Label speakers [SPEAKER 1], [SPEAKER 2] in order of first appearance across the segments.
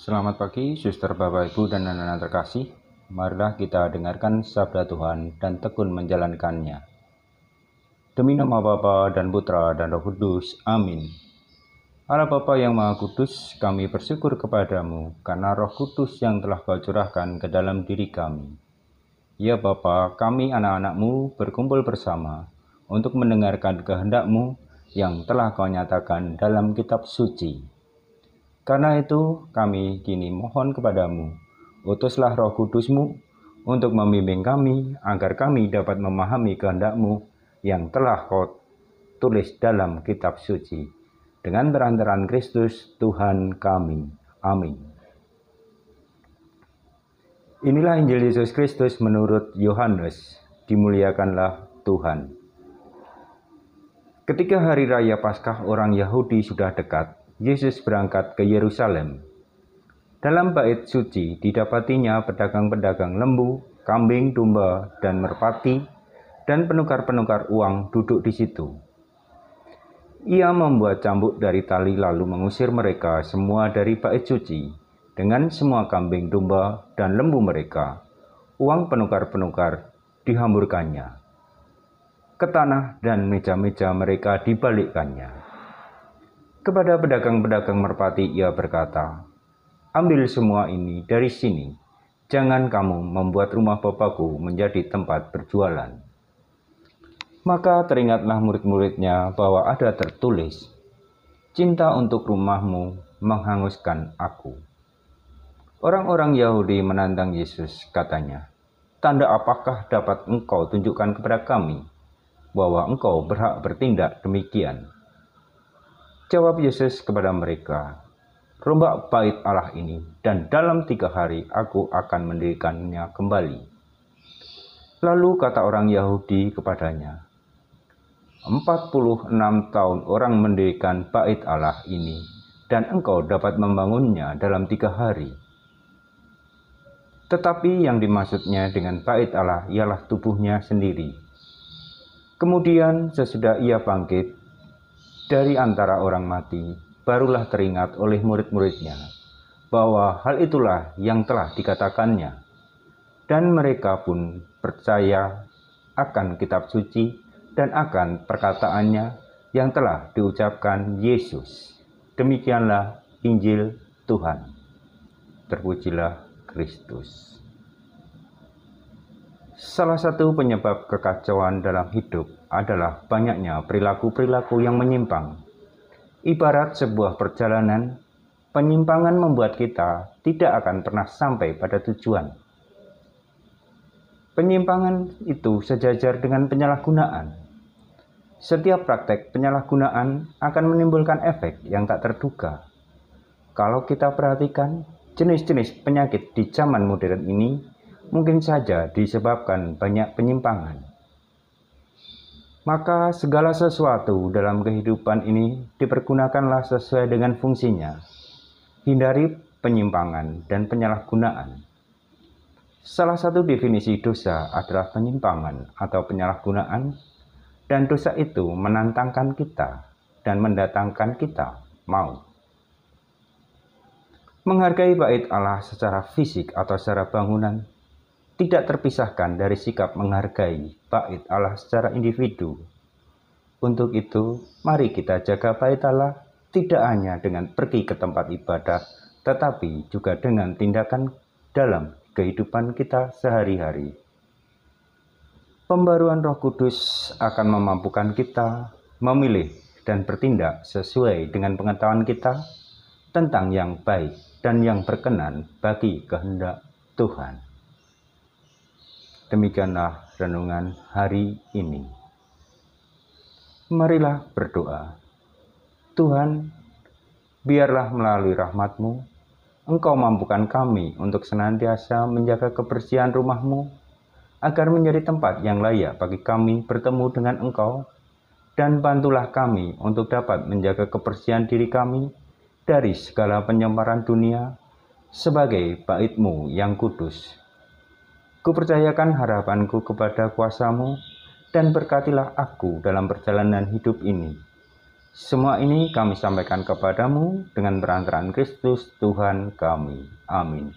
[SPEAKER 1] Selamat pagi, suster, bapak, ibu, dan anak-anak terkasih. Marilah kita dengarkan sabda Tuhan dan tekun menjalankannya. Demi nama Bapa dan Putra dan Roh Kudus. Amin. Allah Bapa yang Maha Kudus, kami bersyukur kepadamu karena Roh Kudus yang telah kau curahkan ke dalam diri kami. Ya Bapa, kami anak-anakmu berkumpul bersama untuk mendengarkan kehendakmu yang telah kau nyatakan dalam kitab suci. Karena itu kami kini mohon kepadamu, utuslah roh kudusmu untuk membimbing kami agar kami dapat memahami kehendakmu yang telah kau tulis dalam kitab suci. Dengan perantaran Kristus Tuhan kami. Amin. Inilah Injil Yesus Kristus menurut Yohanes. Dimuliakanlah Tuhan. Ketika hari raya Paskah orang Yahudi sudah dekat, Yesus berangkat ke Yerusalem. Dalam bait suci didapatinya pedagang-pedagang lembu, kambing, domba, dan merpati, dan penukar-penukar uang duduk di situ. Ia membuat cambuk dari tali lalu mengusir mereka semua dari bait suci dengan semua kambing, domba, dan lembu mereka. Uang penukar-penukar dihamburkannya ke tanah dan meja-meja mereka dibalikkannya. Kepada pedagang-pedagang merpati ia berkata, Ambil semua ini dari sini, jangan kamu membuat rumah Bapakku menjadi tempat berjualan. Maka teringatlah murid-muridnya bahwa ada tertulis, Cinta untuk rumahmu menghanguskan aku. Orang-orang Yahudi menantang Yesus, katanya, Tanda apakah dapat engkau tunjukkan kepada kami bahwa engkau berhak bertindak demikian. Jawab Yesus kepada mereka, Rombak bait Allah ini, dan dalam tiga hari aku akan mendirikannya kembali. Lalu kata orang Yahudi kepadanya, 46 tahun orang mendirikan bait Allah ini, dan engkau dapat membangunnya dalam tiga hari. Tetapi yang dimaksudnya dengan bait Allah ialah tubuhnya sendiri, Kemudian sesudah ia bangkit dari antara orang mati, barulah teringat oleh murid-muridnya bahwa hal itulah yang telah dikatakannya. Dan mereka pun percaya akan kitab suci dan akan perkataannya yang telah diucapkan Yesus. Demikianlah Injil Tuhan. Terpujilah Kristus. Salah satu penyebab kekacauan dalam hidup adalah banyaknya perilaku-perilaku yang menyimpang. Ibarat sebuah perjalanan, penyimpangan membuat kita tidak akan pernah sampai pada tujuan. Penyimpangan itu sejajar dengan penyalahgunaan. Setiap praktek penyalahgunaan akan menimbulkan efek yang tak terduga. Kalau kita perhatikan, jenis-jenis penyakit di zaman modern ini mungkin saja disebabkan banyak penyimpangan. Maka segala sesuatu dalam kehidupan ini dipergunakanlah sesuai dengan fungsinya. Hindari penyimpangan dan penyalahgunaan. Salah satu definisi dosa adalah penyimpangan atau penyalahgunaan dan dosa itu menantangkan kita dan mendatangkan kita mau. Menghargai bait Allah secara fisik atau secara bangunan tidak terpisahkan dari sikap menghargai bait Allah secara individu. Untuk itu, mari kita jaga bait Allah tidak hanya dengan pergi ke tempat ibadah, tetapi juga dengan tindakan dalam kehidupan kita sehari-hari. Pembaruan Roh Kudus akan memampukan kita memilih dan bertindak sesuai dengan pengetahuan kita tentang yang baik dan yang berkenan bagi kehendak Tuhan. Demikianlah renungan hari ini. Marilah berdoa. Tuhan, biarlah melalui rahmatmu, Engkau mampukan kami untuk senantiasa menjaga kebersihan rumahmu, agar menjadi tempat yang layak bagi kami bertemu dengan Engkau, dan bantulah kami untuk dapat menjaga kebersihan diri kami dari segala penyamaran dunia sebagai baitmu yang kudus Kupercayakan harapanku kepada kuasamu dan berkatilah aku dalam perjalanan hidup ini. Semua ini kami sampaikan kepadamu dengan perantaraan Kristus Tuhan kami. Amin.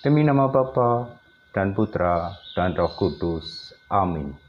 [SPEAKER 1] Demi nama Bapa dan Putra dan Roh Kudus. Amin.